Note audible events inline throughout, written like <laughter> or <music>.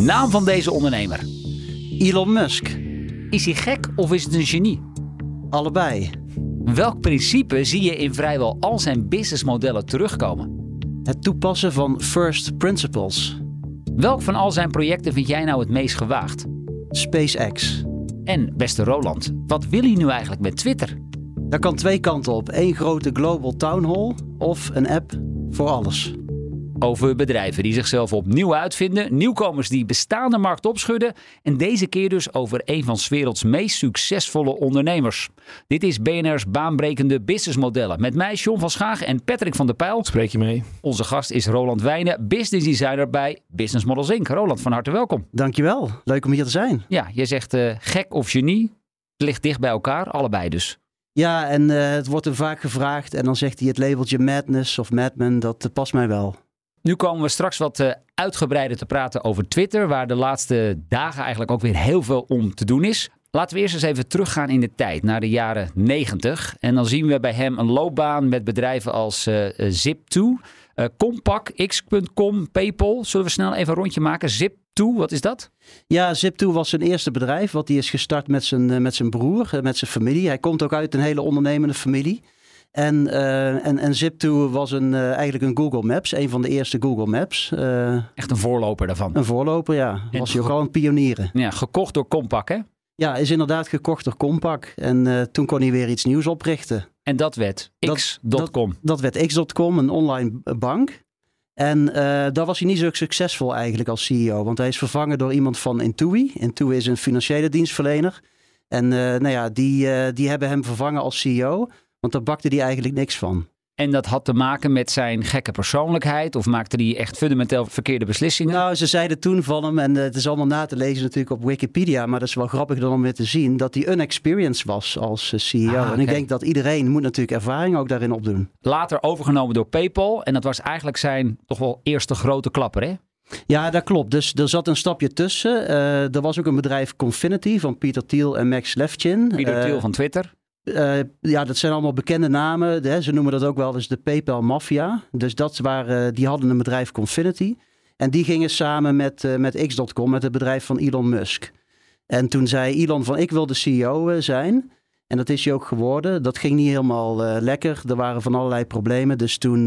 Naam van deze ondernemer. Elon Musk. Is hij gek of is het een genie? Allebei. Welk principe zie je in vrijwel al zijn businessmodellen terugkomen? Het toepassen van first principles. Welk van al zijn projecten vind jij nou het meest gewaagd? SpaceX. En beste Roland, wat wil hij nu eigenlijk met Twitter? Daar kan twee kanten op. Eén grote global town hall of een app voor alles. Over bedrijven die zichzelf opnieuw uitvinden, nieuwkomers die bestaande markt opschudden en deze keer dus over een van 's werelds meest succesvolle ondernemers. Dit is BNR's baanbrekende businessmodellen met mij John van Schaag en Patrick van der Pijl. Spreek je mee? Onze gast is Roland Wijnen, business designer bij Business Models Inc. Roland, van harte welkom. Dankjewel. Leuk om hier te zijn. Ja, je zegt uh, gek of genie. Het ligt dicht bij elkaar, allebei dus. Ja, en uh, het wordt hem vaak gevraagd en dan zegt hij het labeltje madness of madman, dat uh, past mij wel. Nu komen we straks wat uh, uitgebreider te praten over Twitter, waar de laatste dagen eigenlijk ook weer heel veel om te doen is. Laten we eerst eens even teruggaan in de tijd, naar de jaren 90. En dan zien we bij hem een loopbaan met bedrijven als Zip2, Compaq, X.com, Paypal. Zullen we snel even een rondje maken? Zip2, wat is dat? Ja, Zip2 was zijn eerste bedrijf, wat hij is gestart met zijn, met zijn broer, met zijn familie. Hij komt ook uit een hele ondernemende familie. En, uh, en, en Zip2 was een, uh, eigenlijk een Google Maps, een van de eerste Google Maps. Uh, Echt een voorloper daarvan? Een voorloper, ja. En was hij ook al een pionieren. Ja, gekocht door Compaq, hè? Ja, is inderdaad gekocht door Compaq. En toen kon hij weer iets nieuws oprichten. En dat werd X.com? Dat, dat, dat, werd X.com, een online bank. En daar was hij niet zo succesvol eigenlijk als CEO. Want hij is vervangen door iemand van Intui. Intui is een financiële dienstverlener. En nou ja, die, die hebben hem vervangen als CEO. Want daar bakte hij eigenlijk niks van. En dat had te maken met zijn gekke persoonlijkheid? Of maakte hij echt fundamenteel verkeerde beslissingen? Nou, ze zeiden toen van hem, en het is allemaal na te lezen natuurlijk op Wikipedia, maar dat is wel grappig dan om weer te zien, dat hij unexperienced was als CEO. Ah, okay. En ik denk dat iedereen moet natuurlijk ervaring ook daarin opdoen. Later overgenomen door PayPal. En dat was eigenlijk zijn toch wel eerste grote klapper, hè? Ja, dat klopt. Dus er zat een stapje tussen. Uh, er was ook een bedrijf Confinity van Peter Thiel en Max Levchin. Peter uh, Thiel van Twitter. Uh, ja, dat zijn allemaal bekende namen. Hè. Ze noemen dat ook wel eens de PayPal Mafia. Dus dat waren, die hadden een bedrijf Confinity. En die gingen samen met, uh, met X.com, met het bedrijf van Elon Musk. En toen zei Elon van ik wil de CEO zijn. En dat is hij ook geworden. Dat ging niet helemaal lekker. Er waren van allerlei problemen. Dus toen,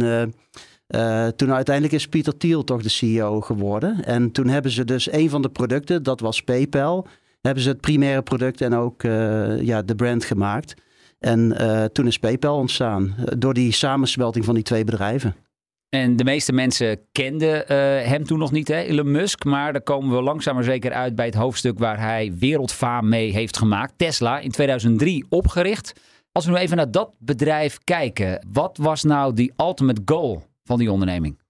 toen uiteindelijk is Peter Thiel toch de CEO geworden. En toen hebben ze dus een van de producten, dat was PayPal hebben ze het primaire product en ook uh, ja, de brand gemaakt. En uh, toen is PayPal ontstaan door die samensmelting van die twee bedrijven. En de meeste mensen kenden hem toen nog niet, hè, Elon Musk. Maar daar komen we langzaam maar zeker uit bij het hoofdstuk waar hij wereldfaam mee heeft gemaakt. Tesla, in 2003 opgericht. Als we nu even naar dat bedrijf kijken. Wat was nou die ultimate goal van die onderneming?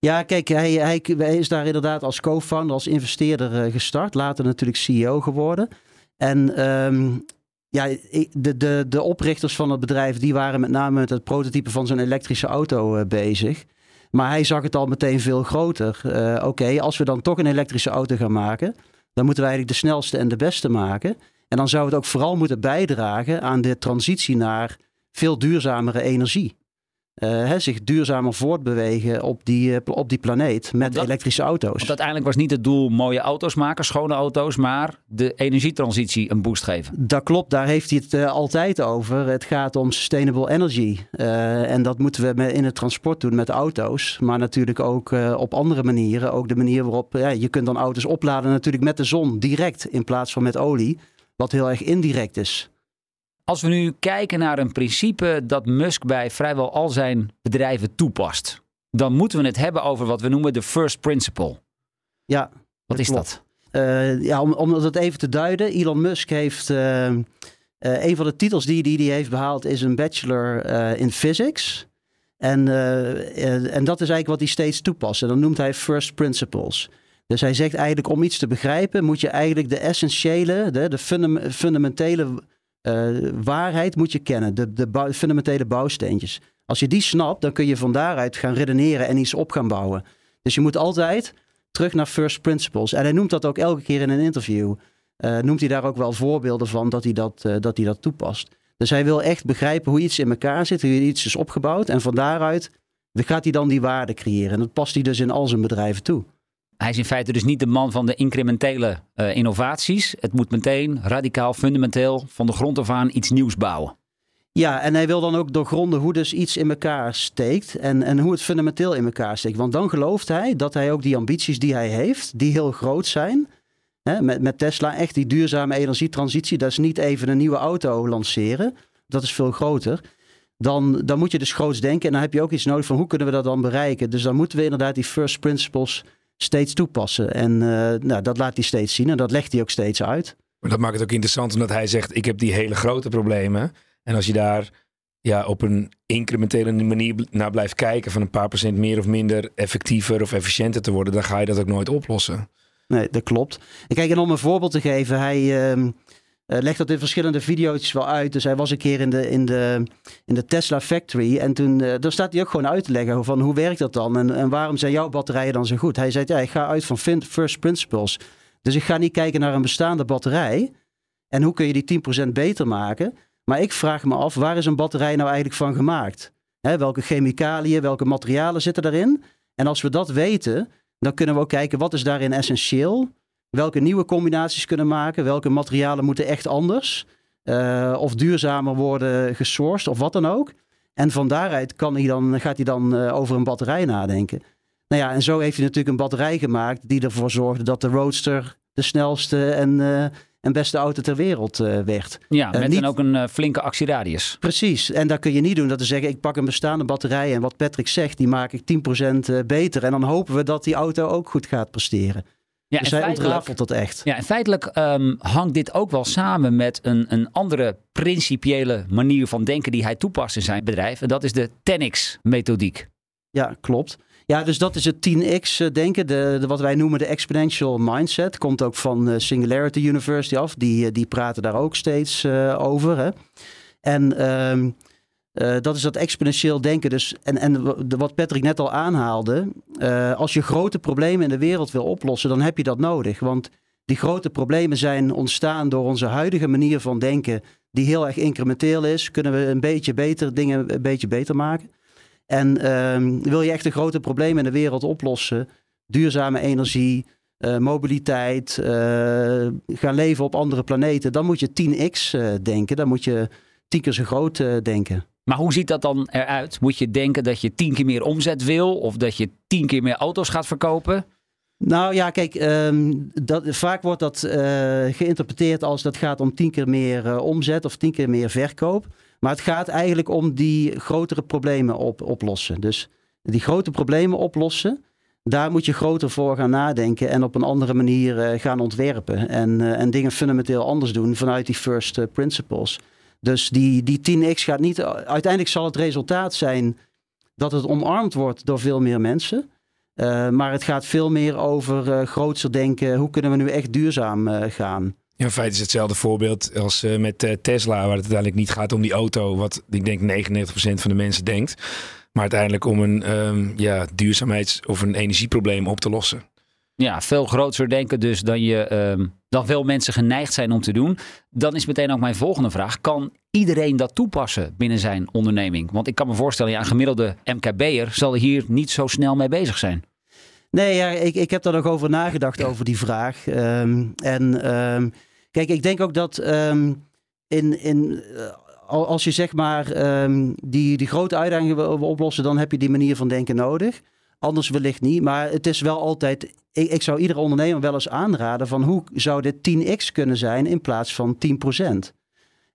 Ja, kijk, hij, hij, is daar inderdaad als co-founder, als investeerder uh, gestart. Later natuurlijk CEO geworden. En um, ja, de, de, de oprichters van het bedrijf, die waren met name met het prototype van zo'n elektrische auto uh, bezig. Maar hij zag het al meteen veel groter. Uh, Oké, als we dan toch een elektrische auto gaan maken, dan moeten we eigenlijk de snelste en de beste maken. En dan zou het ook vooral moeten bijdragen aan de transitie naar veel duurzamere energie. Uh, zich duurzamer voortbewegen op die, uh, op die planeet met dat, elektrische auto's. Want uiteindelijk was niet het doel mooie auto's maken, schone auto's, maar de energietransitie een boost geven. Dat klopt, daar heeft hij het uh, altijd over. Het gaat om sustainable energy. en dat moeten we met, in het transport doen met auto's, maar natuurlijk ook op andere manieren. Ook de manier waarop ja, je kunt dan auto's opladen natuurlijk met de zon direct in plaats van met olie, wat heel erg indirect is. Als we nu kijken naar een principe dat Musk bij vrijwel al zijn bedrijven toepast, dan moeten we het hebben over wat we noemen de first principle. Ja. Wat is klopt. dat? Uh, ja, om, om dat even te duiden. Elon Musk heeft. Uh, uh, een van de titels die hij die, die heeft behaald is een bachelor in physics. En, en dat is eigenlijk wat hij steeds toepast. En dan noemt hij first principles. Dus hij zegt eigenlijk om iets te begrijpen moet je eigenlijk de essentiële, de, de fundamentele uh, waarheid moet je kennen. De, de fundamentele bouwsteentjes. Als je die snapt, dan kun je van daaruit gaan redeneren en iets op gaan bouwen. Dus je moet altijd terug naar first principles. En hij noemt dat ook elke keer in een interview. Uh, noemt hij daar ook wel voorbeelden van dat hij dat, uh, dat, hij dat toepast. Dus hij wil echt begrijpen hoe iets in elkaar zit, hoe iets is opgebouwd. En van daaruit gaat hij dan die waarde creëren. En dat past hij dus in al zijn bedrijven toe. Hij is in feite dus niet de man van de incrementele uh, innovaties. Het moet meteen radicaal, fundamenteel, van de grond af aan iets nieuws bouwen. Ja, en hij wil dan ook doorgronden hoe dus iets in elkaar steekt en, en hoe het fundamenteel in elkaar steekt. Want dan gelooft hij dat hij ook die ambities die hij heeft, die heel groot zijn, hè, met, met Tesla echt die duurzame energietransitie, dat is niet even een nieuwe auto lanceren, dat is veel groter. Dan, dan moet je dus groots denken en dan heb je ook iets nodig van hoe kunnen we dat dan bereiken. Dus dan moeten we inderdaad die first principles steeds toepassen. En uh, nou, dat laat hij steeds zien en dat legt hij ook steeds uit. Maar dat maakt het ook interessant omdat hij zegt: Ik heb die hele grote problemen. En als je daar ja, op een incrementele manier naar blijft kijken, van een paar procent meer of minder effectiever of efficiënter te worden, dan ga je dat ook nooit oplossen. Nee, dat klopt. En kijk, en om een voorbeeld te geven, hij uh, legt dat in verschillende video's wel uit. Dus hij was een keer in de, in de, in de Tesla Factory. En toen uh, daar staat hij ook gewoon uit te leggen van hoe werkt dat dan? En, en waarom zijn jouw batterijen dan zo goed? Hij zei, ja, ik ga uit van first principles. Dus ik ga niet kijken naar een bestaande batterij. En hoe kun je die 10% beter maken? Maar ik vraag me af, waar is een batterij nou eigenlijk van gemaakt? welke chemicaliën, welke materialen zitten daarin? En als we dat weten, dan kunnen we ook kijken wat is daarin essentieel. Welke nieuwe combinaties kunnen maken. Welke materialen moeten echt anders. Uh, of duurzamer worden gesourced of wat dan ook. En van daaruit kan hij dan, gaat hij dan uh, over een batterij nadenken. Nou ja, en zo heeft hij natuurlijk een batterij gemaakt die ervoor zorgde dat de Roadster de snelste en uh, en beste auto ter wereld uh, werd. Ja, met niet... ook een flinke actieradius. Precies, en dat kun je niet doen. Dat te zeggen, ik pak een bestaande batterij en wat Patrick zegt, die maak ik 10% beter. En dan hopen we dat die auto ook goed gaat presteren. Ja, dus hij ontrafelt dat echt. Ja, en feitelijk um, hangt dit ook wel samen met een, een andere principiële manier van denken die hij toepast in zijn bedrijf. En dat is de 10x-methodiek. Ja, klopt. Ja, dus dat is het 10x eh, denken, de, de, wat wij noemen de exponential mindset. Komt ook van uh, Singularity University af. Die, uh, die praten daar ook steeds uh, over. Hè? En um, dat is dat exponentieel denken. Dus, en, en wat Patrick net al aanhaalde. als je grote problemen in de wereld wil oplossen, dan heb je dat nodig. Want die grote problemen zijn ontstaan door onze huidige manier van denken. Die heel erg incrementeel is. Kunnen we een beetje beter dingen een beetje beter maken. En um, wil je echt de grote problemen in de wereld oplossen, duurzame energie, uh, mobiliteit, uh, gaan leven op andere planeten, dan moet je 10x uh, eh, denken. Dan moet je tien keer zo groot denken. Maar hoe ziet dat dan eruit? Moet je denken dat je tien keer meer omzet wil of dat je tien keer meer auto's gaat verkopen? Nou ja, kijk, um, dat, vaak wordt dat geïnterpreteerd als dat gaat om tien keer meer omzet of tien keer meer verkoop. Maar het gaat eigenlijk om die grotere problemen op, oplossen. Dus die grote problemen oplossen, daar moet je groter voor gaan nadenken en op een andere manier uh, gaan ontwerpen. En, en dingen fundamenteel anders doen vanuit die first principles. Dus die, die 10x gaat niet. Uiteindelijk zal het resultaat zijn dat het omarmd wordt door veel meer mensen. maar het gaat veel meer over grootser denken. Hoe kunnen we nu echt duurzaam gaan? Ja, in feite is hetzelfde voorbeeld als uh, met uh, Tesla, waar het uiteindelijk niet gaat om die auto, wat ik denk 99% van de mensen denkt, maar uiteindelijk om een um, ja, duurzaamheids- of een energieprobleem op te lossen. Ja, veel groter denken dus dan, je, um, dan veel mensen geneigd zijn om te doen. Dan is meteen ook mijn volgende vraag. Kan iedereen dat toepassen binnen zijn onderneming? Want ik kan me voorstellen, ja, een gemiddelde MKB'er zal hier niet zo snel mee bezig zijn. Nee, ja, ik, ik heb daar nog over nagedacht, over die vraag. Um, en um, Kijk, ik denk ook dat in, in, uh, als je zeg maar die, die grote uitdagingen wil oplossen, dan heb je die manier van denken nodig. Anders wellicht niet. Maar het is wel altijd. Ik, ik zou iedere ondernemer wel eens aanraden van hoe zou dit 10x kunnen zijn in plaats van 10%.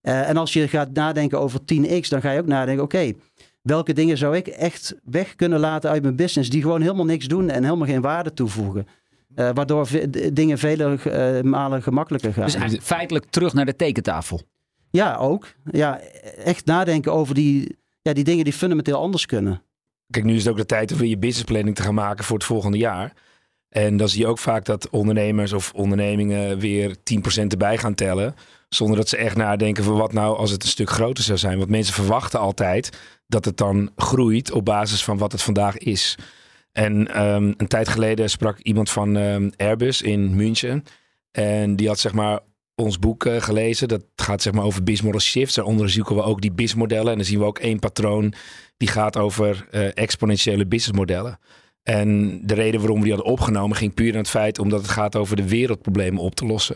Uh, en als je gaat nadenken over 10x, dan ga je ook nadenken: oké, okay, welke dingen zou ik echt weg kunnen laten uit mijn business die gewoon helemaal niks doen en helemaal geen waarde toevoegen? Uh, waardoor dingen vele uh, malen gemakkelijker gaan. Dus feitelijk terug naar de tekentafel. Ja, ook. Ja, echt nadenken over die, ja, die dingen die fundamenteel anders kunnen. Kijk, nu is het ook de tijd om weer je businessplanning te gaan maken voor het volgende jaar. En dan zie je ook vaak dat ondernemers of ondernemingen weer 10% erbij gaan tellen. Zonder dat ze echt nadenken van wat nou als het een stuk groter zou zijn. Want mensen verwachten altijd dat het dan groeit op basis van wat het vandaag is. En ehm, een tijd geleden sprak iemand van ehm, Airbus in München. En die had zeg maar ons boek eh, gelezen. Dat gaat zeg maar over business model shifts. Daaronder zoeken we ook die business modellen. En dan zien we ook één patroon die gaat over eh, exponentiële business modellen. En de reden waarom we die hadden opgenomen ging puur aan het feit omdat het gaat over de wereldproblemen op te lossen.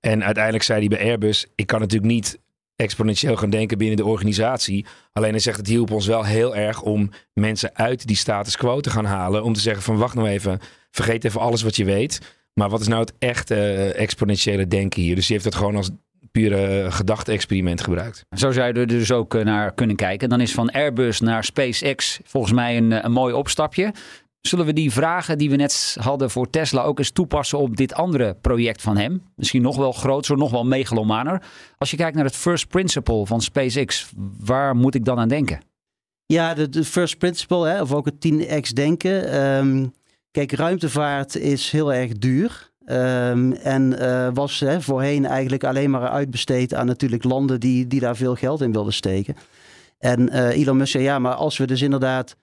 En uiteindelijk zei hij bij Airbus: Ik kan natuurlijk niet exponentieel gaan denken binnen de organisatie. Alleen hij zegt het hielp ons wel heel erg om mensen uit die status quo te gaan halen. Om te zeggen van wacht nou even, vergeet even alles wat je weet. Maar wat is nou het echte eh, exponentiële denken hier? Dus die heeft het gewoon als pure gedachte-experiment gebruikt. Zo zou je er dus ook eh, naar kunnen kijken. Dan is van Airbus naar SpaceX volgens mij een, eh, een mooi opstapje. Zullen we die vragen die we net hadden voor Tesla ook eens toepassen op dit andere project van hem? Misschien nog wel groter, nog wel megalomaner. Als je kijkt naar het first principle van SpaceX, waar moet ik dan aan denken? Ja, de, de first principle, hè, of ook het 10x denken. Ehm, kijk, ruimtevaart is heel erg duur. Um, en uh, was hè, voorheen eigenlijk alleen maar uitbesteed aan natuurlijk landen die, die daar veel geld in wilden steken. En uh, Elon Musk zei, ja, maar als we dus inderdaad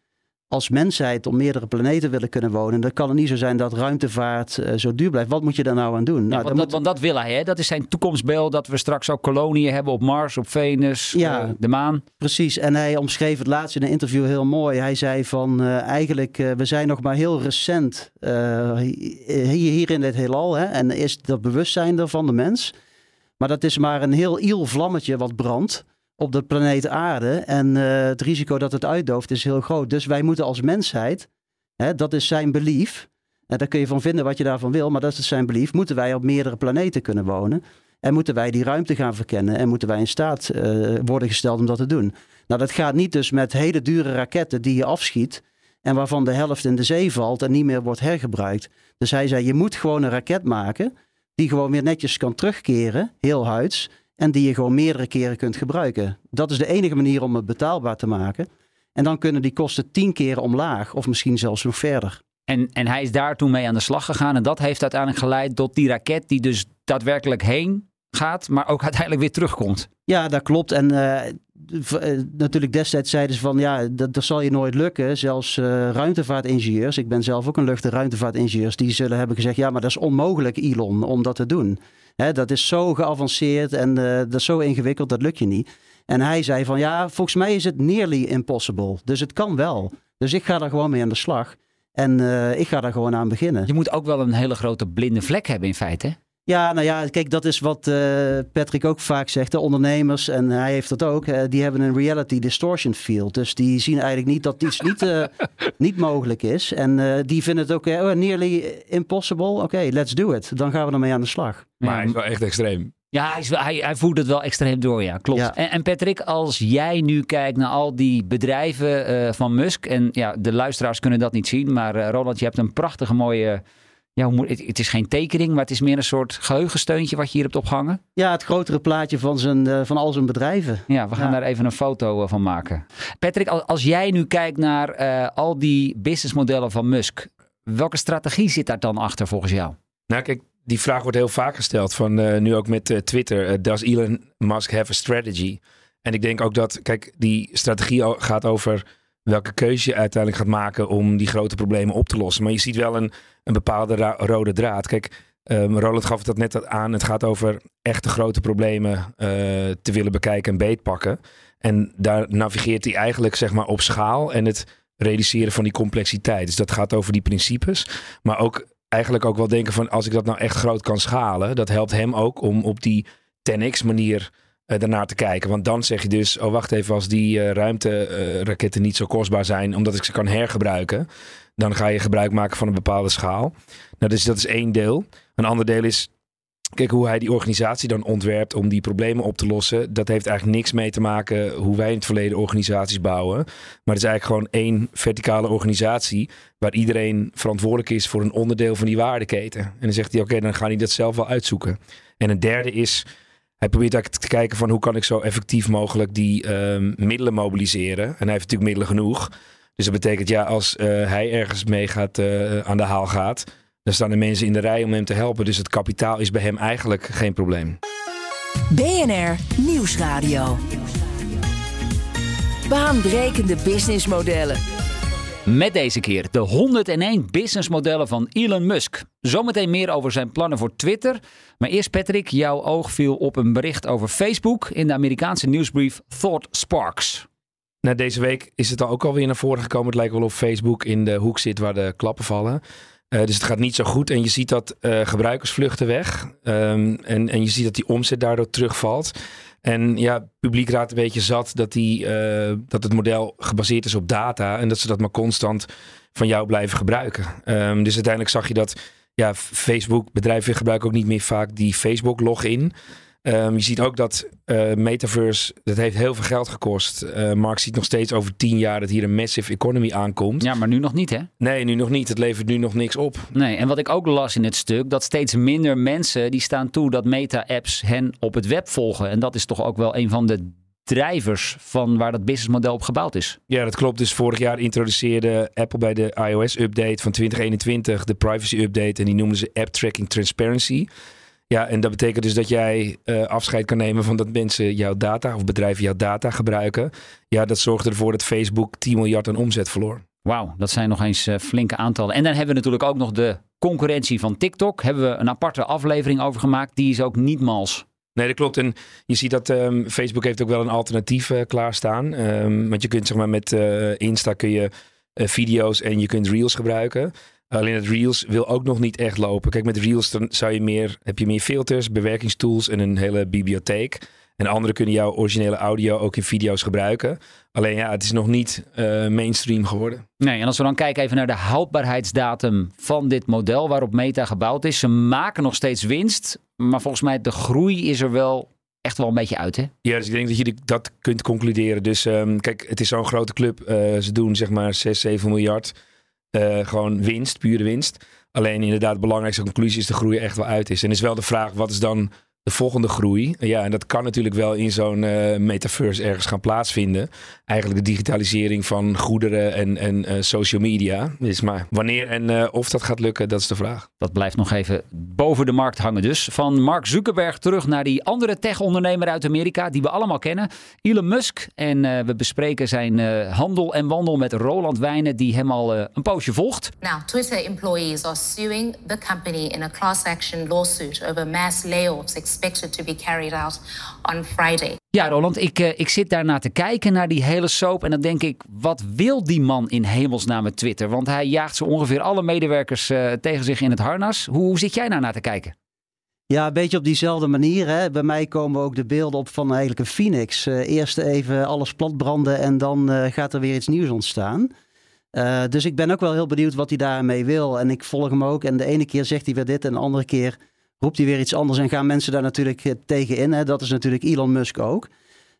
als mensheid op meerdere planeten willen kunnen wonen, dan kan het niet zo zijn dat ruimtevaart uh, zo duur blijft. Wat moet je daar nou aan doen? Ja, nou, want, dat, want, dat, wil hij, hè? dat is zijn toekomstbeeld, dat we straks ook koloniën hebben op Mars, op Venus, ja, uh, de maan. Precies, en hij omschreef het laatst in een interview heel mooi. Hij zei van uh, eigenlijk, we zijn nog maar heel recent hier, hier in dit heelal hè? en is dat bewustzijn er van de mens. Maar dat is maar een heel iel vlammetje wat brandt op de planeet aarde. En uh, het risico dat het uitdooft is heel groot. Dus wij moeten als mensheid, hè, dat is zijn belief. En daar kun je van vinden wat je daarvan wil, maar dat is zijn belief. Moeten wij op meerdere planeten kunnen wonen. En moeten wij die ruimte gaan verkennen. En moeten wij in staat uh, worden gesteld om dat te doen. Nou, dat gaat niet dus met hele dure raketten die je afschiet. En waarvan de helft in de zee valt en niet meer wordt hergebruikt. Dus hij zei, je moet gewoon een raket maken. Die gewoon weer netjes kan terugkeren, heel huids. En die je gewoon meerdere keren kunt gebruiken. Dat is de enige manier om het betaalbaar te maken. En dan kunnen die kosten tien keer omlaag of misschien zelfs nog verder. En, en hij is daar toen mee aan de slag gegaan. En dat heeft uiteindelijk geleid tot die raket die dus daadwerkelijk heen gaat, maar ook <laughs> uiteindelijk weer terugkomt. Ja, dat klopt. En uh, natuurlijk destijds zeiden ze van ja, dat, dat zal je nooit lukken. Zelfs uh, ruimtevaartingenieurs, ik ben zelf ook een lucht- en ruimtevaartingenieurs, die zullen hebben gezegd ja, maar dat is onmogelijk Elon om dat te doen. Hè, dat is zo geavanceerd en uh, dat is zo ingewikkeld, dat lukt je niet. En hij zei van ja, volgens mij is het nearly impossible. Dus het kan wel. Dus ik ga daar gewoon mee aan de slag. En uh, ik ga daar gewoon aan beginnen. Je moet ook wel een hele grote blinde vlek hebben in feite. Ja, nou ja, kijk, dat is wat uh, Patrick ook vaak zegt. De ondernemers, en hij heeft dat ook, uh, die hebben een reality distortion field. Dus die zien eigenlijk niet dat iets niet, uh, <laughs> niet mogelijk is. En die vinden het ook oh, nearly impossible. Oké, okay, let's do it. Dan gaan we ermee aan de slag. Maar hij is wel echt extreem. Ja, hij, is hij, hij voert het wel extreem door, ja, klopt. Ja. En, en, Patrick, als jij nu kijkt naar al die bedrijven van Musk... en ja, de luisteraars kunnen dat niet zien... maar Roland, je hebt een prachtige mooie ja, het is geen tekening, maar het is meer een soort geheugensteuntje wat je hier hebt ophangen. Ja, het grotere plaatje van, zijn, van al zijn bedrijven. Ja, we gaan ja. daar even een foto van maken. Patrick, als jij nu kijkt naar uh, al die businessmodellen van Musk, welke strategie zit daar dan achter volgens jou? Nou, kijk, die vraag wordt heel vaak gesteld, van uh, nu ook met uh, Twitter. does Elon Musk have a strategy? En ik denk ook dat, kijk, die strategie gaat over welke keuze je uiteindelijk gaat maken om die grote problemen op te lossen. Maar je ziet wel een, een bepaalde rode draad. Kijk, um, Roland gaf dat net aan. Het gaat over echte grote problemen uh, te willen bekijken en beetpakken. En daar navigeert hij eigenlijk zeg maar op schaal en het reduceren van die complexiteit. Dus dat gaat over die principes. Maar ook eigenlijk ook wel denken van als ik dat nou echt groot kan schalen. Dat helpt hem ook om op die 10x manier uh, daarnaar te kijken. Want dan zeg je dus, oh wacht even, als die uh, ruimteraketten niet zo kostbaar zijn, omdat ik ze kan hergebruiken, dan ga je gebruik maken van een bepaalde schaal. Nou, dus dat is één deel. Een ander deel is, kijk hoe hij die organisatie dan ontwerpt om die problemen op te lossen. Dat heeft eigenlijk niks mee te maken hoe wij in het verleden organisaties bouwen. Maar het is eigenlijk gewoon één verticale organisatie waar iedereen verantwoordelijk is voor een onderdeel van die waardeketen. En dan zegt hij, oké, dan ga hij dat zelf wel uitzoeken. En een derde is hij probeert eigenlijk te kijken van hoe kan ik zo effectief mogelijk die um, middelen mobiliseren. En hij heeft natuurlijk middelen genoeg. Dus dat betekent, ja, als eh, hij ergens mee gaat, eh, aan de haal gaat, dan staan er mensen in de rij om hem te helpen. Dus het kapitaal is bij hem eigenlijk geen probleem. BNR Nieuwsradio. Baanbrekende businessmodellen. Met deze keer de 101 businessmodellen van Elon Musk. Zometeen meer over zijn plannen voor Twitter. Maar eerst Patrick, jouw oog viel op een bericht over Facebook in de Amerikaanse nieuwsbrief Thought Sparks. Nou, deze week is het ook alweer naar voren gekomen. Het lijkt wel of Facebook in de hoek zit waar de klappen vallen. Uh, dus het gaat niet zo goed. En je ziet dat uh, gebruikers vluchten weg. Um, en, en je ziet dat die omzet daardoor terugvalt. En ja, publiek raadt een beetje zat dat, die, uh, dat het model gebaseerd is op data. En dat ze dat maar constant van jou blijven gebruiken. Um, dus uiteindelijk zag je dat ja, Facebook, bedrijven gebruiken ook niet meer vaak die Facebook login. Um, je ziet ook dat uh, Metaverse, dat heeft heel veel geld gekost. Uh, Mark ziet nog steeds over tien jaar dat hier een massive economy aankomt. Ja, maar nu nog niet hè? Nee, nu nog niet. Het levert nu nog niks op. Nee, en wat ik ook las in het stuk, dat steeds minder mensen die staan toe dat meta-apps hen op het web volgen. En dat is toch ook wel een van de drijvers van waar dat businessmodel op gebouwd is. Ja, dat klopt. Dus vorig jaar introduceerde Apple bij de iOS-update van 2021 de privacy-update en die noemen ze App Tracking Transparency. Ja, en dat betekent dus dat jij uh, afscheid kan nemen van dat mensen jouw data of bedrijven jouw data gebruiken. Ja, dat zorgde ervoor dat Facebook 10 miljard aan omzet verloor. Wauw, dat zijn nog eens uh, flinke aantallen. En dan hebben we natuurlijk ook nog de concurrentie van TikTok. Hebben we een aparte aflevering over gemaakt. Die is ook niet mals. Nee, dat klopt. En je ziet dat um, Facebook heeft ook wel een alternatief uh, klaarstaan. Um, want je kunt zeg maar met Insta kun je video's en je kunt Reels gebruiken. Alleen het Reels wil ook nog niet echt lopen. Kijk, met Reels dan zou je meer, heb je meer filters, bewerkingstools en een hele bibliotheek. En anderen kunnen jouw originele audio ook in video's gebruiken. Alleen ja, het is nog niet uh, mainstream geworden. Nee, en als we dan kijken even naar de houdbaarheidsdatum van dit model waarop Meta gebouwd is. Ze maken nog steeds winst, maar volgens mij de groei is er wel echt wel een beetje uit, hè? Ja, dus ik denk dat je dat kunt concluderen. Dus um, kijk, het is zo'n grote club. Uh, ze doen zeg maar 6, 7 miljard. Uh, gewoon winst, pure winst. Alleen inderdaad, de belangrijkste conclusie is de groei echt wel uit is. En is wel de vraag, wat is dan de volgende groei? Ja, en dat kan natuurlijk wel in zo'n uh, metaverse ergens gaan plaatsvinden. Eigenlijk de digitalisering van goederen en, en uh, social media. Dus maar wanneer en uh, of dat gaat lukken, dat is de vraag. Dat blijft nog even boven de markt hangen dus. Van Mark Zuckerberg terug naar die andere tech-ondernemer uit Amerika, die we allemaal kennen. Elon Musk. En we bespreken zijn handel en wandel met Roland Wijnen, die hem al een poosje volgt. Now, Twitter employees are suing the company in a class action lawsuit over mass layoffs expected to be carried out on Friday. Ja, Roland, ik, uh, ik zit daarna te kijken naar die hele soap. En dan denk ik, wat wil die man in hemelsnaam met Twitter? Want hij jaagt zo ongeveer alle medewerkers uh, tegen zich in het harnas. Hoe, hoe zit jij nou naar te kijken? Ja, een beetje op diezelfde manier. Hè. Bij mij komen ook de beelden op van eigenlijk een phoenix. Uh, eerst even alles platbranden en dan gaat er weer iets nieuws ontstaan. dus ik ben ook wel heel benieuwd wat hij daarmee wil. En ik volg hem ook. En de ene keer zegt hij weer dit en de andere keer roept hij weer iets anders en gaan mensen daar natuurlijk tegen in. Hè? Dat is natuurlijk Elon Musk ook.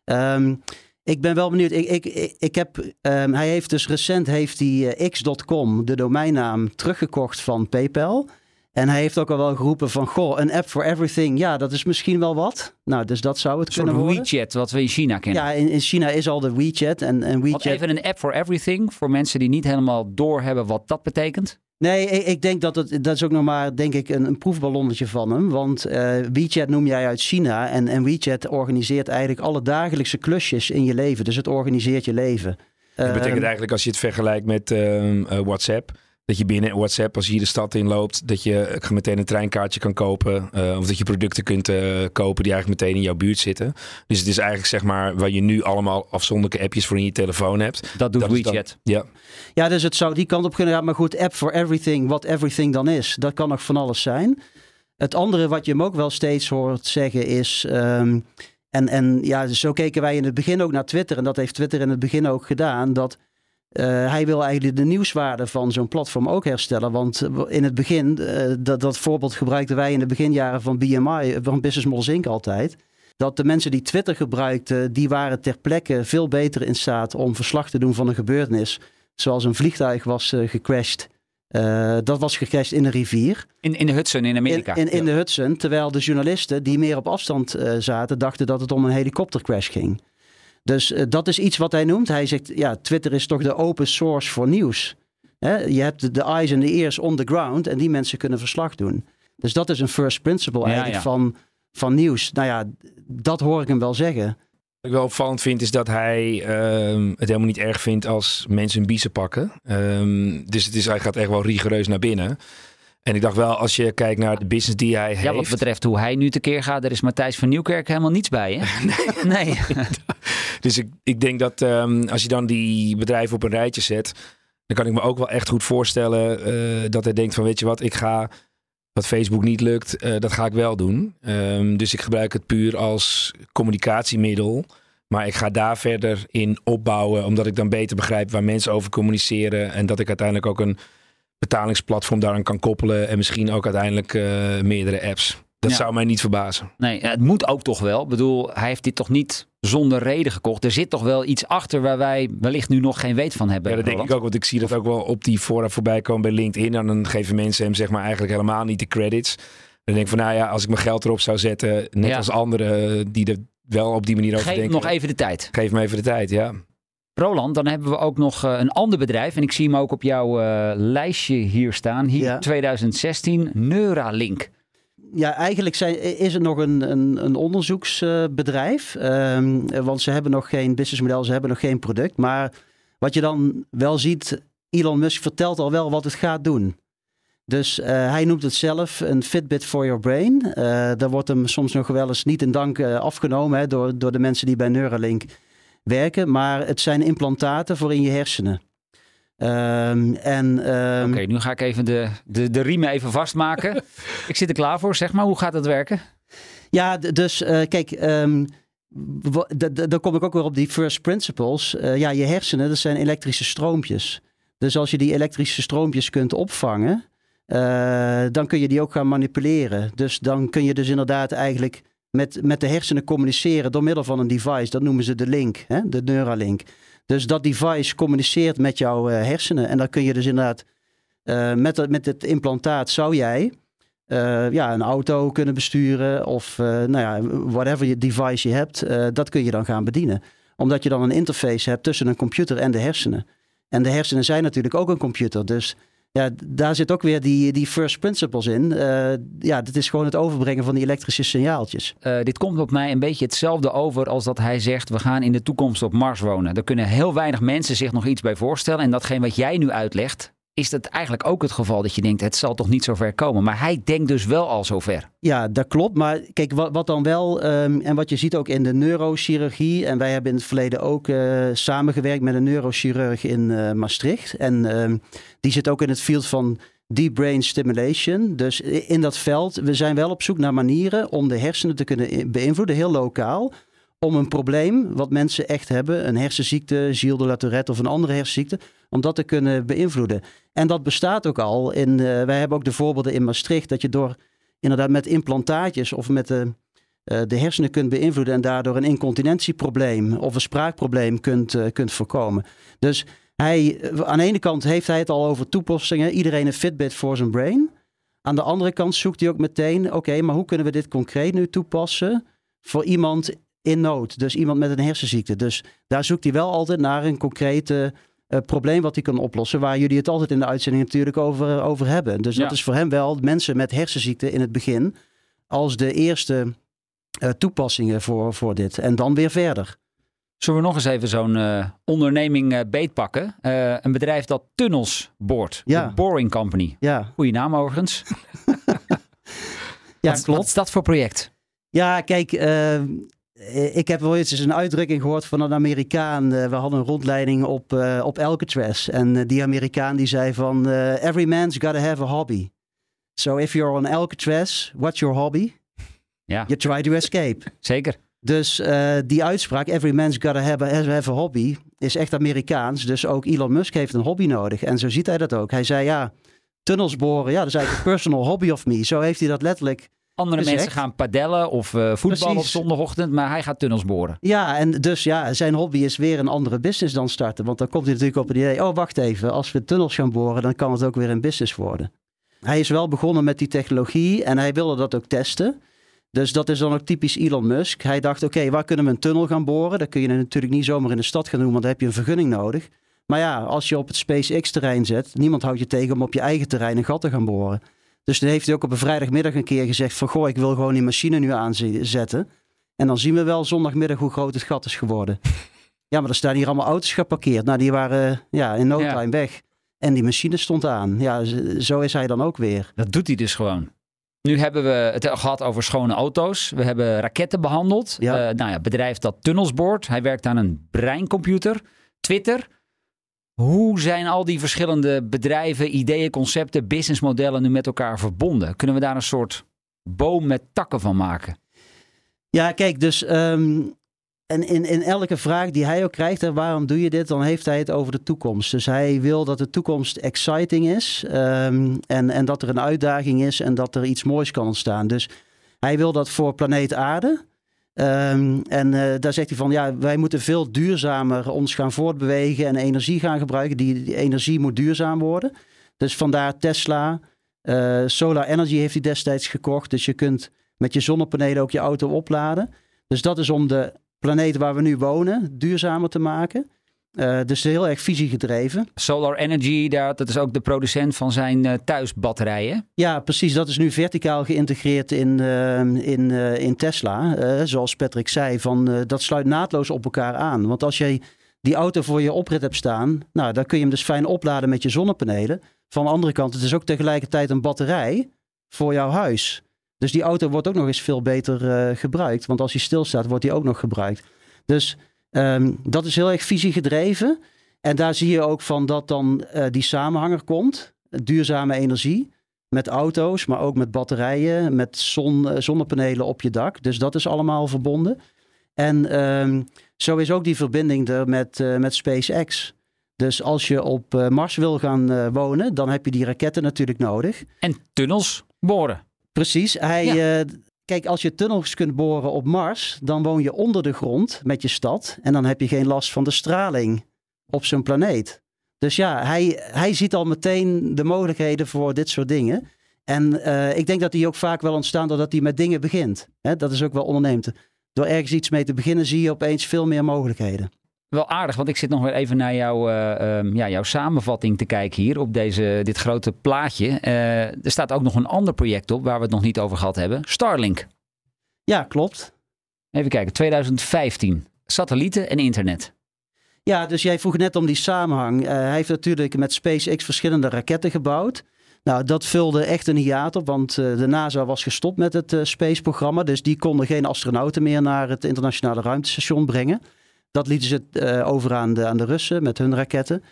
Um, ik ben wel benieuwd. Ik, ik, ik, heb, um, hij heeft dus recent heeft hij, uh, x.com, de domeinnaam, teruggekocht van PayPal. En hij heeft ook al wel geroepen van, goh, een app for everything. Ja, dat is misschien wel wat. Nou, dus dat zou het een kunnen worden. WeChat, wat we in China kennen. Ja, in, in China is al de WeChat. En, en WeChat... Wat even een app for everything, voor mensen die niet helemaal doorhebben wat dat betekent. Nee, ik, ik, denk dat het, dat is ook nog maar, denk ik, een, een proefballonnetje van hem. Want uh, WeChat noem jij uit China. En, en WeChat organiseert eigenlijk alle dagelijkse klusjes in je leven. Dus het organiseert je leven. Dat betekent uh, eigenlijk, als je het vergelijkt met uh, WhatsApp dat je binnen WhatsApp, als je hier de stad in loopt, dat je meteen een treinkaartje kan kopen. Uh, of dat je producten kunt uh, kopen die eigenlijk meteen in jouw buurt zitten. Dus het is eigenlijk zeg maar waar je nu allemaal afzonderlijke appjes voor in je telefoon hebt. Dat doet dat WeChat. ja. ja, dus het zou die kant op kunnen gaan. Maar goed, app for everything, wat everything dan is, dat kan nog van alles zijn. Het andere wat je hem ook wel steeds hoort zeggen is... Um, en, en ja, zo keken wij in het begin ook naar Twitter. En dat heeft Twitter in het begin ook gedaan. Dat uh, hij wil eigenlijk de nieuwswaarde van zo'n platform ook herstellen. Want in het begin, uh, dat, dat voorbeeld gebruikten wij in de beginjaren van BMI, van Business Models Inc. altijd. Dat de mensen die Twitter gebruikten, die waren ter plekke veel beter in staat om verslag te doen van een gebeurtenis. Zoals een vliegtuig was uh, gecrashed. dat was gecrashed in een rivier. In, in de Hudson in Amerika. In, in, in de Hudson. Terwijl de journalisten die meer op afstand zaten, dachten dat het om een helikoptercrash ging. Dus eh, dat is iets wat hij noemt. Hij zegt, ja, Twitter is toch de open source voor nieuws. Hè? Je hebt de, eyes en de ears on the ground en die mensen kunnen verslag doen. Dus dat is een first principle eigenlijk ja. Van, van nieuws. Nou ja, dat hoor ik hem wel zeggen. Wat ik wel opvallend vind is dat hij ehm, het helemaal niet erg vindt als mensen een biezen pakken. Ehm, dus het is, hij gaat echt wel rigoureus naar binnen. En ik dacht wel, als je kijkt naar de business die hij Ja, wat heeft. betreft hoe hij nu tekeer gaat, daar is Matthijs van Nieuwkerk helemaal niets bij, hè? <laughs> Nee. <laughs> Dus ik, ik denk dat ehm, als je dan die bedrijven op een rijtje zet, dan kan ik me ook wel echt goed voorstellen eh, dat hij denkt van weet je wat, ik ga wat Facebook niet lukt, eh, dat ga ik wel doen. Ehm, dus ik gebruik het puur als communicatiemiddel. Maar ik ga daar verder in opbouwen, omdat ik dan beter begrijp waar mensen over communiceren. En dat ik uiteindelijk ook een betalingsplatform daaraan kan koppelen. En misschien ook uiteindelijk eh, meerdere apps. Dat Ja. zou mij niet verbazen. Nee, het moet ook toch wel. Ik bedoel, hij heeft dit toch niet zonder reden gekocht. Er zit toch wel iets achter waar wij wellicht nu nog geen weet van hebben. Ja, dat denk Roland? ik ook, want ik zie dat ook wel op die fora voorbij komen bij LinkedIn. En dan geven mensen hem zeg maar eigenlijk helemaal niet de credits. Dan denk ik van, nou ja, als ik mijn geld erop zou zetten, net Ja. als anderen die er wel op die manier over Geef denken. nog even de tijd. Geef me even de tijd, ja. Roland, dan hebben we ook nog eh, een ander bedrijf. En ik zie hem ook op jouw eh, lijstje hier staan. Hier Ja. 2016, Neuralink. Ja, eigenlijk zijn, is het nog een, een, een onderzoeksbedrijf. Ehm, want ze hebben nog geen businessmodel, ze hebben nog geen product. Maar wat je dan wel ziet, Elon Musk vertelt al wel wat het gaat doen. Dus eh, hij noemt het zelf een Fitbit for your brain. Daar wordt hem soms nog wel eens niet in dank afgenomen hè, door, door de mensen die bij Neuralink werken. Maar het zijn implantaten voor in je hersenen. En, ehm, Oké, nu ga ik even de, de, de riemen even vastmaken. <laughs> ik zit er klaar voor. Zeg maar, hoe gaat dat werken? Ja, dus eh, kijk, d- dan kom ik ook weer op die first principles. Eh, ja, je hersenen, dat zijn elektrische stroompjes. Dus als je die elektrische stroompjes kunt opvangen, eh, dan kun je die ook gaan manipuleren. Dus dan kun je dus inderdaad eigenlijk met, met de hersenen communiceren door middel van een device. Dat noemen ze de link, hè? de Neuralink. Dus dat device communiceert met jouw eh, hersenen. En dan kun je dus inderdaad, eh, met, met het implantaat zou jij eh, ja, een auto kunnen besturen of nou ja, whatever je device je hebt, dat kun je dan gaan bedienen. Omdat je dan een interface hebt tussen een computer en de hersenen. En de hersenen zijn natuurlijk ook een computer. Dus ja, daar zit ook weer die, die first principles in. Eh, ja, dit is gewoon het overbrengen van die elektrische signaaltjes. Eh, dit komt op mij een beetje hetzelfde over als dat hij zegt: we gaan in de toekomst op Mars wonen. Daar kunnen heel weinig mensen zich nog iets bij voorstellen. En datgene wat jij nu uitlegt, is dat eigenlijk ook het geval dat je denkt: het zal toch niet zo ver komen. Maar hij denkt dus wel al zover. Ja, dat klopt. Maar kijk, wat, dan wel, ehm, en wat je ziet ook in de neurochirurgie, en wij hebben in het verleden ook eh, samengewerkt met een neurochirurg in eh, Maastricht. En ehm, die zit ook in het field van deep brain stimulation. Dus in dat veld, we zijn wel op zoek naar manieren om de hersenen te kunnen beïnvloeden, heel lokaal. Om een probleem wat mensen echt hebben, een hersenziekte, Gilles de la of een andere hersenziekte, om dat te kunnen beïnvloeden. En dat bestaat ook al. In, eh, wij hebben ook de voorbeelden in Maastricht dat je door inderdaad met implantaatjes of met de, eh, de hersenen kunt beïnvloeden en daardoor een incontinentieprobleem of een spraakprobleem kunt, eh, kunt voorkomen. Dus hij, eh, aan de ene kant heeft hij het al over toepassingen, iedereen een Fitbit voor zijn brain. Aan de andere kant zoekt hij ook meteen, oké, maar hoe kunnen we dit concreet nu toepassen voor iemand in nood? Dus iemand met een hersenziekte. Dus daar zoekt hij wel altijd naar een concrete eh, probleem wat hij kan oplossen, waar jullie het altijd in de uitzending natuurlijk over, over hebben. Dus dat is voor hem wel mensen met hersenziekte in het begin als de eerste eh, toepassingen voor, voor dit. En dan weer verder. Zullen we nog eens even zo'n eh, onderneming eh, beetpakken? Eh, een bedrijf dat tunnels boort. Ja. De Boring Company. Ja, Goeie naam overigens. <laughs> ja wat, klopt. wat is dat voor project? Ja, kijk, eh, ik heb wel eens een uitdrukking gehoord van een Amerikaan. Eh, we hadden een rondleiding op, eh op Alcatraz. En eh, die Amerikaan die zei van... eh, every man's gotta have a hobby. So if you're on Alcatraz, what's your hobby? Ja, You try to escape. zeker. Dus eh, die uitspraak, every man's gotta have a, have a hobby, is echt Amerikaans. Dus ook Elon Musk heeft een hobby nodig. En zo ziet hij dat ook. Hij zei ja, tunnels boren, ja, dat is eigenlijk een personal hobby of me. Zo heeft hij dat letterlijk Andere mensen gaan padellen of eh voetballen op zondagochtend, maar hij gaat tunnels boren. Ja, en dus ja, zijn hobby is weer een andere business dan starten. Want dan komt hij natuurlijk op het idee, oh wacht even, als we tunnels gaan boren, dan kan het ook weer een business worden. Hij is wel begonnen met die technologie en hij wilde dat ook testen. Dus dat is dan ook typisch Elon Musk. Hij dacht, oké, waar kunnen we een tunnel gaan boren? Dat kun je natuurlijk niet zomaar in de stad gaan doen, want dan heb je een vergunning nodig. Maar ja, als je op het SpaceX-terrein zet, niemand houdt je tegen om op je eigen terrein een gat te gaan boren. Dus dan heeft hij ook op een vrijdagmiddag een keer gezegd van, goh, ik wil gewoon die machine nu aanzetten. En dan zien we wel zondagmiddag hoe groot het gat is geworden. <laughs> ja, maar er staan hier allemaal auto's geparkeerd. Nou, die waren ja, in no Ja. time weg. En die machine stond aan. Ja, zo is hij dan ook weer. Dat doet hij dus gewoon. Nu hebben we het gehad over schone auto's. We hebben raketten behandeld. Ja. Eh, nou ja, bedrijf dat tunnels boort. Hij werkt aan een breincomputer. Twitter. Hoe zijn al die verschillende bedrijven, ideeën, concepten, businessmodellen nu met elkaar verbonden? Kunnen we daar een soort boom met takken van maken? Ja, kijk, dus ehm, en in, in elke vraag die hij ook krijgt, hè, waarom doe je dit, dan heeft hij het over de toekomst. Dus hij wil dat de toekomst exciting is ehm, en, en dat er een uitdaging is en dat er iets moois kan ontstaan. Dus hij wil dat voor planeet Aarde. Ehm, en eh, daar zegt hij van, ja, wij moeten veel duurzamer ons gaan voortbewegen en energie gaan gebruiken. Die, energie moet duurzaam worden. Dus vandaar Tesla. Eh, Solar Energy heeft hij destijds gekocht. Dus je kunt met je zonnepanelen ook je auto opladen. Dus dat is om de planeet waar we nu wonen duurzamer te maken. Eh, dus heel erg visiegedreven. Solar Energy, daar, dat is ook de producent van zijn eh, thuisbatterijen. Ja, precies. Dat is nu verticaal geïntegreerd in, eh, in, in Tesla. Zoals Patrick zei, van, dat sluit naadloos op elkaar aan. Want als jij die auto voor je oprit hebt staan, nou, dan kun je hem dus fijn opladen met je zonnepanelen. Van de andere kant, het is ook tegelijkertijd een batterij voor jouw huis. Dus die auto wordt ook nog eens veel beter gebruikt. Want als hij stilstaat, wordt die ook nog gebruikt. Dus ehm, dat is heel erg visiegedreven. En daar zie je ook van dat dan eh, die samenhanger komt. Duurzame energie met auto's, maar ook met batterijen, met zon, eh, zonnepanelen op je dak. Dus dat is allemaal verbonden. En ehm, zo is ook die verbinding er met, eh, met SpaceX. Dus als je op Mars wil gaan wonen, dan heb je die raketten natuurlijk nodig. En tunnels boren. Precies. Hij, kijk, als je tunnels kunt boren op Mars, dan woon je onder de grond met je stad. En dan heb je geen last van de straling op zo'n planeet. Dus ja, hij, hij ziet al meteen de mogelijkheden voor dit soort dingen. En eh, ik denk dat die ook vaak wel ontstaan doordat hij met dingen begint. Dat is ook wel onderneemt. Door ergens iets mee te beginnen zie je opeens veel meer mogelijkheden. Wel aardig, want ik zit nog weer even naar jouw, eh, ehm, ja, jouw samenvatting te kijken hier op deze, dit grote plaatje. Eh, er staat ook nog een ander project op waar we het nog niet over gehad hebben. Starlink. Ja, klopt. Even kijken, 2015. Satellieten en internet. Ja, dus jij vroeg net om die samenhang. Eh, hij heeft natuurlijk met SpaceX verschillende raketten gebouwd. Nou, dat vulde echt een hiaat op, want de NASA was gestopt met het eh, space-programma. Dus die konden geen astronauten meer naar het internationale ruimtestation brengen. Dat lieten ze eh, over aan de, aan de Russen met hun raketten.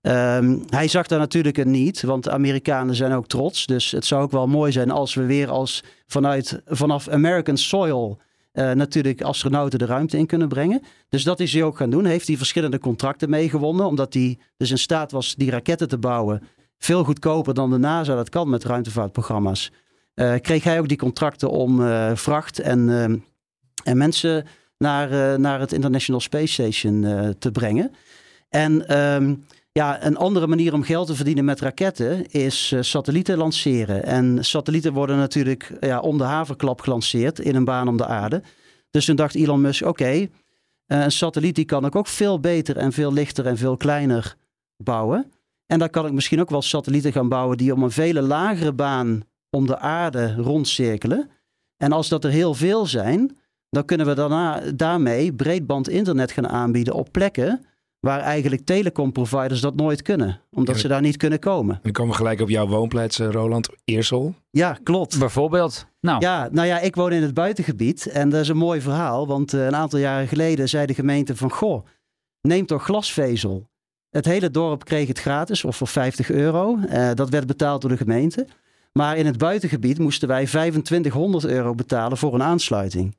Ehm, hij zag daar natuurlijk een niet, want de Amerikanen zijn ook trots. Dus het zou ook wel mooi zijn als we weer als vanuit, vanaf American soil eh, natuurlijk astronauten de ruimte in kunnen brengen. Dus dat is hij ook gaan doen. Heeft hij verschillende contracten meegewonnen, omdat hij dus in staat was die raketten te bouwen. Veel goedkoper dan de NASA dat kan met ruimtevaartprogramma's. Eh, kreeg hij ook die contracten om vracht en, eh, en mensen naar, eh, naar het International Space Station eh, te brengen. En ehm, ja, een andere manier om geld te verdienen met raketten is eh, satellieten lanceren. En satellieten worden natuurlijk ja, om de haverklap gelanceerd in een baan om de aarde. Dus toen dacht Elon Musk, oké, een satelliet die kan ik ook veel beter en veel lichter en veel kleiner bouwen. En dan kan ik misschien ook wel satellieten gaan bouwen die om een vele lagere baan om de aarde rondcirkelen. En als dat er heel veel zijn, dan kunnen we daarna, daarmee breedband internet gaan aanbieden op plekken waar eigenlijk telecomproviders dat nooit kunnen. Omdat Ja, ze daar niet kunnen komen. En dan komen we gelijk op jouw woonplaats, eh, Roland Eersel. Ja, klopt. Bijvoorbeeld. Nou, Ja, nou ja, ik woon in het buitengebied en dat is een mooi verhaal. Want eh, een aantal jaren geleden zei de gemeente van... Goh, neem toch glasvezel. Het hele dorp kreeg het gratis of voor 50 euro. Eh, dat werd betaald door de gemeente. Maar in het buitengebied moesten wij 2500 euro betalen voor een aansluiting.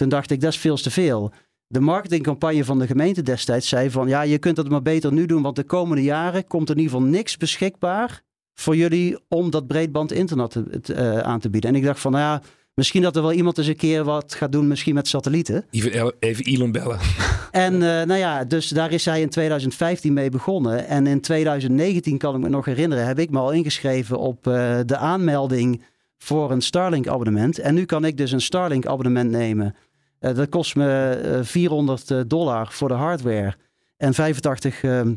Toen dacht ik, dat is veel te veel. De marketingcampagne van de gemeente destijds zei van... ja, je kunt dat maar beter nu doen, want de komende jaren komt er in ieder geval niks beschikbaar voor jullie om dat breedband internet te- te, eh, aan te bieden. En ik dacht van, nou ja, misschien dat er wel iemand eens een keer wat gaat doen, misschien met satellieten. Even, even Elon bellen. <laughs> En eh, nou ja, dus daar is hij in 2015 mee begonnen. En in 2019 kan ik me nog herinneren, heb ik me al ingeschreven op eh, de aanmelding voor een Starlink abonnement. En nu kan ik dus een Starlink abonnement nemen. Eh, dat kost me eh, 400 eh, dollar voor de hardware. En 85 ehm,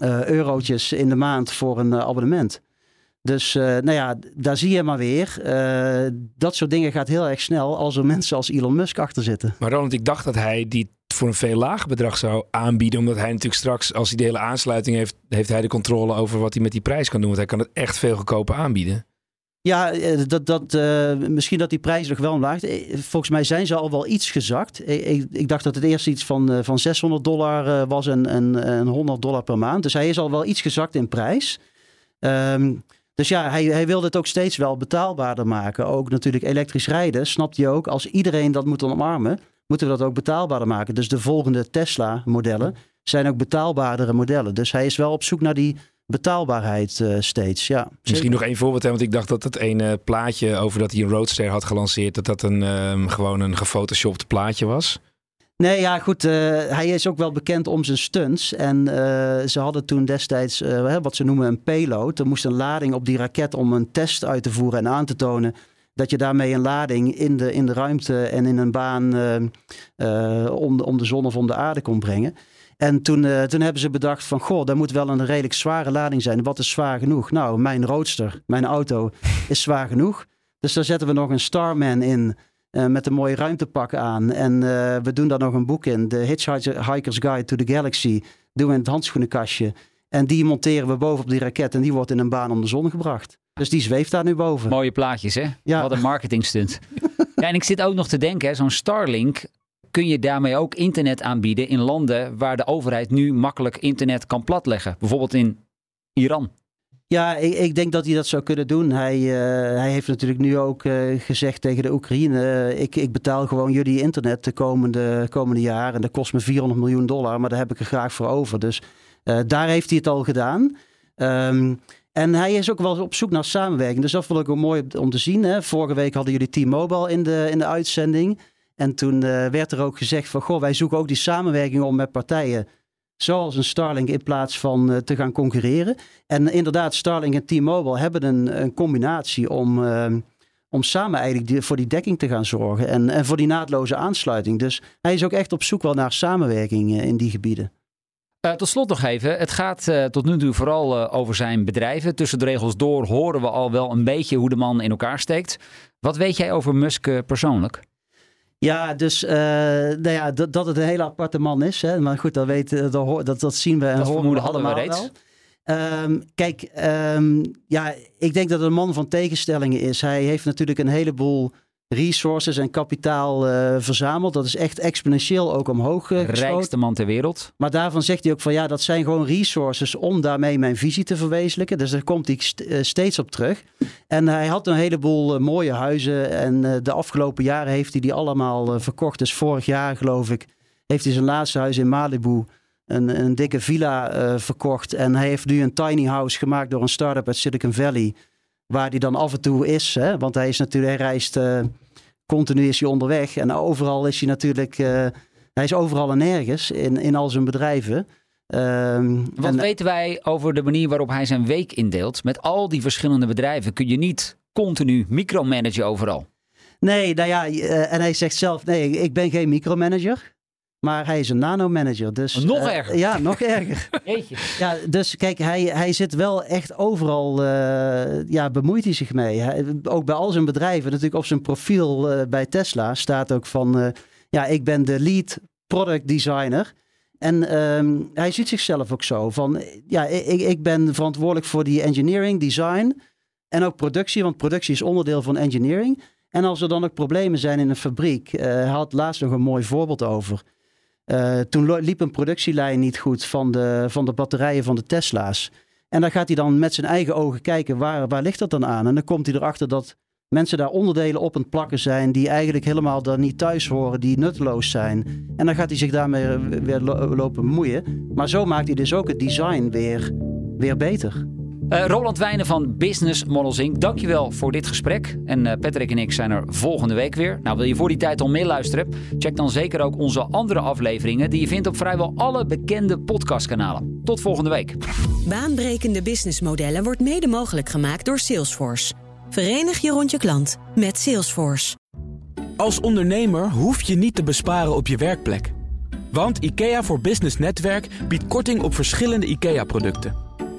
eh, eurotjes in de maand voor een eh, abonnement. Dus eh, nou ja, daar zie je maar weer. eh, dat soort dingen gaat heel erg snel als er mensen als Elon Musk achter zitten. Maar Roland, ik dacht dat hij die voor een veel lager bedrag zou aanbieden. Omdat hij natuurlijk straks, als hij de hele aansluiting heeft, heeft hij de controle over wat hij met die prijs kan doen. Want hij kan het echt veel goedkoper aanbieden. Ja, eh, dat, dat, eh, misschien dat die prijs nog wel omlaag. Eh, Volgens mij zijn ze al wel iets gezakt. Ik, ik, dacht dat het eerst iets van, van 600 dollar was en, en, en 100 dollar per maand. Dus hij is al wel iets gezakt in prijs. Ehm, dus ja, hij, hij wilde het ook steeds wel betaalbaarder maken. Ook natuurlijk elektrisch rijden, snapt hij ook. Als iedereen dat moet omarmen, moeten we dat ook betaalbaarder maken. Dus de volgende Tesla-modellen zijn ook betaalbaardere modellen. Dus hij is wel op zoek naar die betaalbaarheid eh, steeds. Ja, Misschien zeker. nog één voorbeeld, hè, want ik dacht dat het ene plaatje over dat hij een Roadster had gelanceerd, dat dat een, ehm, gewoon een gefotoshopt plaatje was. Nee, ja, goed. eh, hij is ook wel bekend om zijn stunts. En eh, ze hadden toen destijds wat ze noemen een payload. Er moest een lading op die raket om een test uit te voeren en aan te tonen dat je daarmee een lading in de, in de ruimte en in een baan eh, eh, om, de, om de zon of om de aarde kon brengen. En toen, eh, toen hebben ze bedacht van, goh, daar moet wel een redelijk zware lading zijn. Wat is zwaar genoeg? Nou, mijn roadster, mijn auto, <laughs> is zwaar genoeg. Dus daar zetten we nog een Starman in eh, met een mooi ruimtepak aan. En eh, we doen daar nog een boek in, de Hitchhiker's Guide to the Galaxy. Doen we in het handskoenenkastje. En die monteren we boven op die raket en die wordt in een baan om de zon gebracht. Dus die zweeft daar nu boven. Mooie plaatjes, hè? Ja. Wat een marketingstunt. <laughs> ja, en ik zit ook nog te denken, hè, zo'n Starlink kun je daarmee ook internet aanbieden in landen waar de overheid nu makkelijk internet kan platleggen. Bijvoorbeeld in Iran. Ja, ik, ik denk dat hij dat zou kunnen doen. Hij, eh, hij heeft natuurlijk nu ook eh, gezegd tegen de Oekraïne: eh, ik, ik betaal gewoon jullie internet de komende, komende jaren. En dat kost me 400 miljoen dollar, maar daar heb ik er graag voor over. Dus daar heeft hij het al gedaan. Ehm, en hij is ook wel op zoek naar samenwerking. Dus dat vond ik ook mooi om te zien. Hè. Vorige week hadden jullie T-Mobile in de, in de uitzending. En toen eh, werd er ook gezegd van... Goh, wij zoeken ook die samenwerking om met partijen... zoals een Starlink in plaats van eh, te gaan concurreren. En inderdaad, Starlink en T-Mobile hebben een, een combinatie om... ehm, om samen eigenlijk voor die dekking te gaan zorgen. En, en voor die naadloze aansluiting. Dus hij is ook echt op zoek wel naar samenwerking eh, in die gebieden. Tot slot nog even. Het gaat tot nu toe vooral over zijn bedrijven. Tussen de regels door horen we al wel een beetje hoe de man in elkaar steekt. Wat weet jij over Musk persoonlijk? Ja, dus eh, nou ja, dat, dat het een hele aparte man is. Hè? Maar goed, dat, weten, dat, dat, dat zien we en Dat horen we hadden we allemaal reeds. wel. Ehm, kijk, ehm, ja, ik denk dat het een man van tegenstellingen is. Hij heeft natuurlijk een heleboel resources en kapitaal eh, verzameld. Dat is echt exponentieel ook omhoog geschoten. Rijkste man ter wereld. Maar daarvan zegt hij ook van ja, dat zijn gewoon resources om daarmee mijn visie te verwezenlijken. Dus daar komt hij st- eh, steeds op terug. En hij had een heleboel mooie huizen. En de afgelopen jaren heeft hij die allemaal verkocht. Dus vorig jaar geloof ik heeft hij zijn laatste huis in Malibu. Een, een dikke villa verkocht. En hij heeft nu een tiny house gemaakt door een start-up uit Silicon Valley. Waar hij dan af en toe is. Hè? Want hij is natuurlijk, hij reist eh, continu is hij onderweg. En overal is hij natuurlijk. eh, hij is overal en nergens in, in al zijn bedrijven. Ehm, Wat en- weten wij over de manier waarop hij zijn week indeelt? Met al die verschillende bedrijven kun je niet continu micromanagen overal. Nee, nou ja, eh, en hij zegt zelf: nee, ik ben geen micromanager. Maar hij is een nanomanager. Dus, Nog eh, erger. Ja, nog erger. <laughs> Jeetje. Ja, dus kijk, hij, hij zit wel echt overal, eh, ja, bemoeit hij zich mee. Hij, ook bij al zijn bedrijven, natuurlijk op zijn profiel eh, bij Tesla staat ook van, ja, ik ben de lead product designer. En ehm, hij ziet zichzelf ook zo van, ja, ik, ik ben verantwoordelijk voor die engineering, design en ook productie, want productie is onderdeel van engineering. En als er dan ook problemen zijn in een fabriek, hij had laatst nog een mooi voorbeeld over. Eh, toen liep een productielijn niet goed van de, van de batterijen van de Tesla's. En dan gaat hij dan met zijn eigen ogen kijken, waar, waar ligt dat dan aan? En dan komt hij erachter dat mensen daar onderdelen op aan het plakken zijn... die eigenlijk helemaal daar niet thuis horen, die nutteloos zijn. En dan gaat hij zich daarmee weer lo- lopen bemoeien. Maar zo maakt hij dus ook het design weer, weer beter. Eh, Roland Wijnen van Business Models Inc. Dankjewel voor dit gesprek. En eh, Patrick en ik zijn er volgende week weer. Nou, wil je voor die tijd al meer luisteren? Check dan zeker ook onze andere afleveringen... die je vindt op vrijwel alle bekende podcastkanalen. Tot volgende week. Baanbrekende businessmodellen wordt mede mogelijk gemaakt door Salesforce. Verenig je rond je klant met Salesforce. Als ondernemer hoef je niet te besparen op je werkplek. Want IKEA voor Business Netwerk biedt korting op verschillende IKEA-producten.